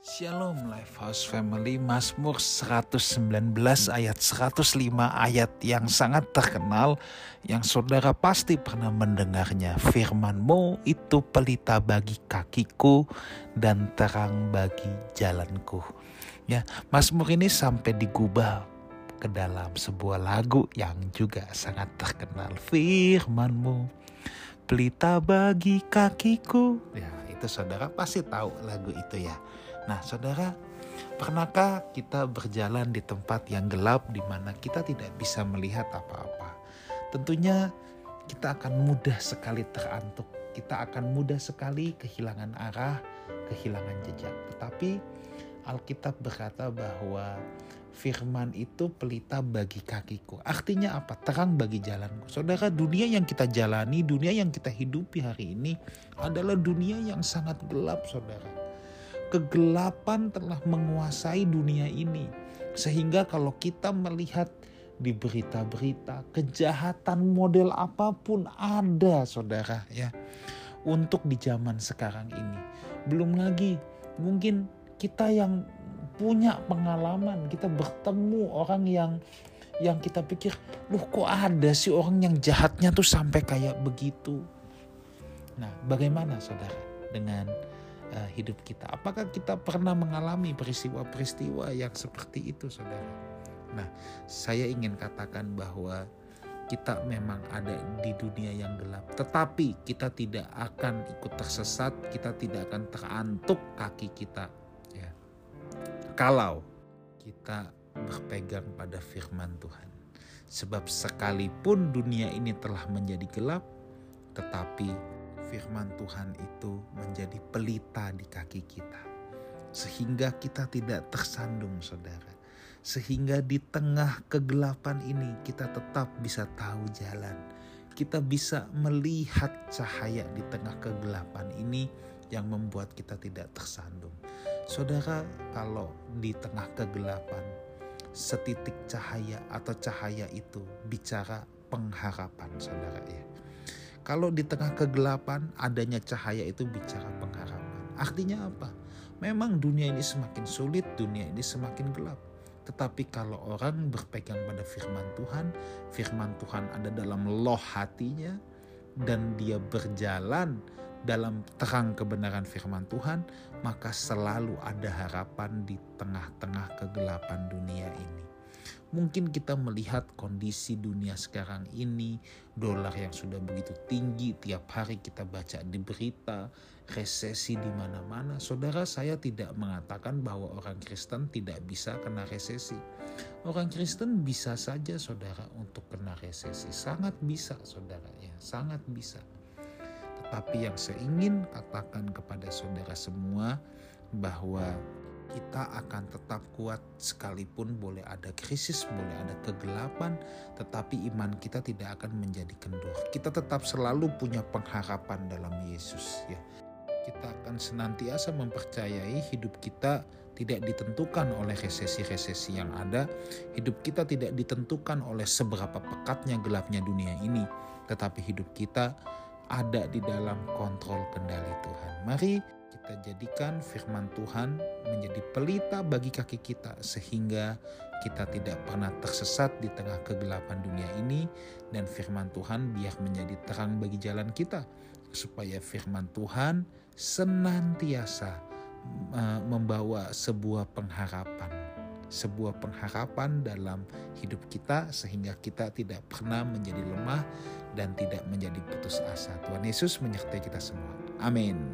Shalom Lifehouse Family. Mazmur 119 ayat 105 ayat yang sangat terkenal yang saudara pasti pernah mendengarnya. Firmanmu itu pelita bagi kakiku dan terang bagi jalanku. Ya Mazmur ini sampai digubah ke dalam sebuah lagu yang juga sangat terkenal. Firmanmu pelita bagi kakiku. Ya itu saudara pasti tahu lagu itu ya Nah, saudara, pernahkah kita berjalan di tempat yang gelap di mana kita tidak bisa melihat apa-apa? Tentunya kita akan mudah sekali terantuk. Kita akan mudah sekali kehilangan arah, kehilangan jejak. Tetapi Alkitab berkata bahwa firman itu pelita bagi kakiku. Artinya apa? Terang bagi jalanku. Saudara, dunia yang kita jalani, dunia yang kita hidupi hari ini adalah dunia yang sangat gelap, saudara kegelapan telah menguasai dunia ini. Sehingga kalau kita melihat di berita-berita kejahatan model apa pun ada saudara ya untuk di zaman sekarang ini belum lagi mungkin kita yang punya pengalaman kita bertemu orang yang yang kita pikir loh kok ada sih orang yang jahatnya tuh sampai kayak begitu nah bagaimana saudara dengan uh, hidup kita. Apakah kita pernah mengalami peristiwa-peristiwa yang seperti itu, saudara? Nah, saya ingin katakan bahwa kita memang ada di dunia yang gelap, tetapi kita tidak akan ikut tersesat, kita tidak akan terantuk kaki kita. Ya. Kalau kita berpegang pada firman Tuhan, sebab sekalipun dunia ini telah menjadi gelap, tetapi firman Tuhan itu menjadi pelita di kaki kita. Sehingga kita tidak tersandung saudara. Sehingga di tengah kegelapan ini kita tetap bisa tahu jalan. Kita bisa melihat cahaya di tengah kegelapan ini yang membuat kita tidak tersandung. Saudara, kalau di tengah kegelapan, setitik cahaya atau cahaya itu bicara pengharapan saudara ya. Kalau di tengah kegelapan adanya cahaya itu bicara pengharapan. Artinya apa? Memang dunia ini semakin sulit, dunia ini semakin gelap. Tetapi kalau orang berpegang pada firman Tuhan, firman Tuhan ada dalam loh hatinya dan dia berjalan dalam terang kebenaran firman Tuhan, maka selalu ada harapan di tengah-tengah kegelapan dunia ini. Mungkin kita melihat kondisi dunia sekarang ini, dolar yang sudah begitu tinggi, tiap hari kita baca di berita, resesi di mana-mana. Saudara, saya tidak mengatakan bahwa orang Kristen tidak bisa kena resesi. Orang Kristen bisa saja saudara untuk kena resesi, sangat bisa saudara ya, sangat bisa. Tetapi yang saya ingin katakan kepada saudara semua bahwa kita akan tetap kuat sekalipun boleh ada krisis, boleh ada kegelapan, tetapi iman kita tidak akan menjadi kendor. Kita tetap selalu punya pengharapan dalam Yesus ya. Kita akan senantiasa mempercayai hidup kita tidak ditentukan oleh resesi-resesi yang ada. Hidup kita tidak ditentukan oleh seberapa pekatnya gelapnya dunia ini, tetapi hidup kita ada di dalam kontrol kendali Tuhan. Mari kita jadikan firman Tuhan menjadi pelita bagi kaki kita sehingga kita tidak pernah tersesat di tengah kegelapan dunia ini dan firman Tuhan biar menjadi terang bagi jalan kita supaya firman Tuhan senantiasa membawa sebuah pengharapan sebuah pengharapan dalam hidup kita sehingga kita tidak pernah menjadi lemah dan tidak menjadi putus asa. Tuhan Yesus menyertai kita semua. Amin.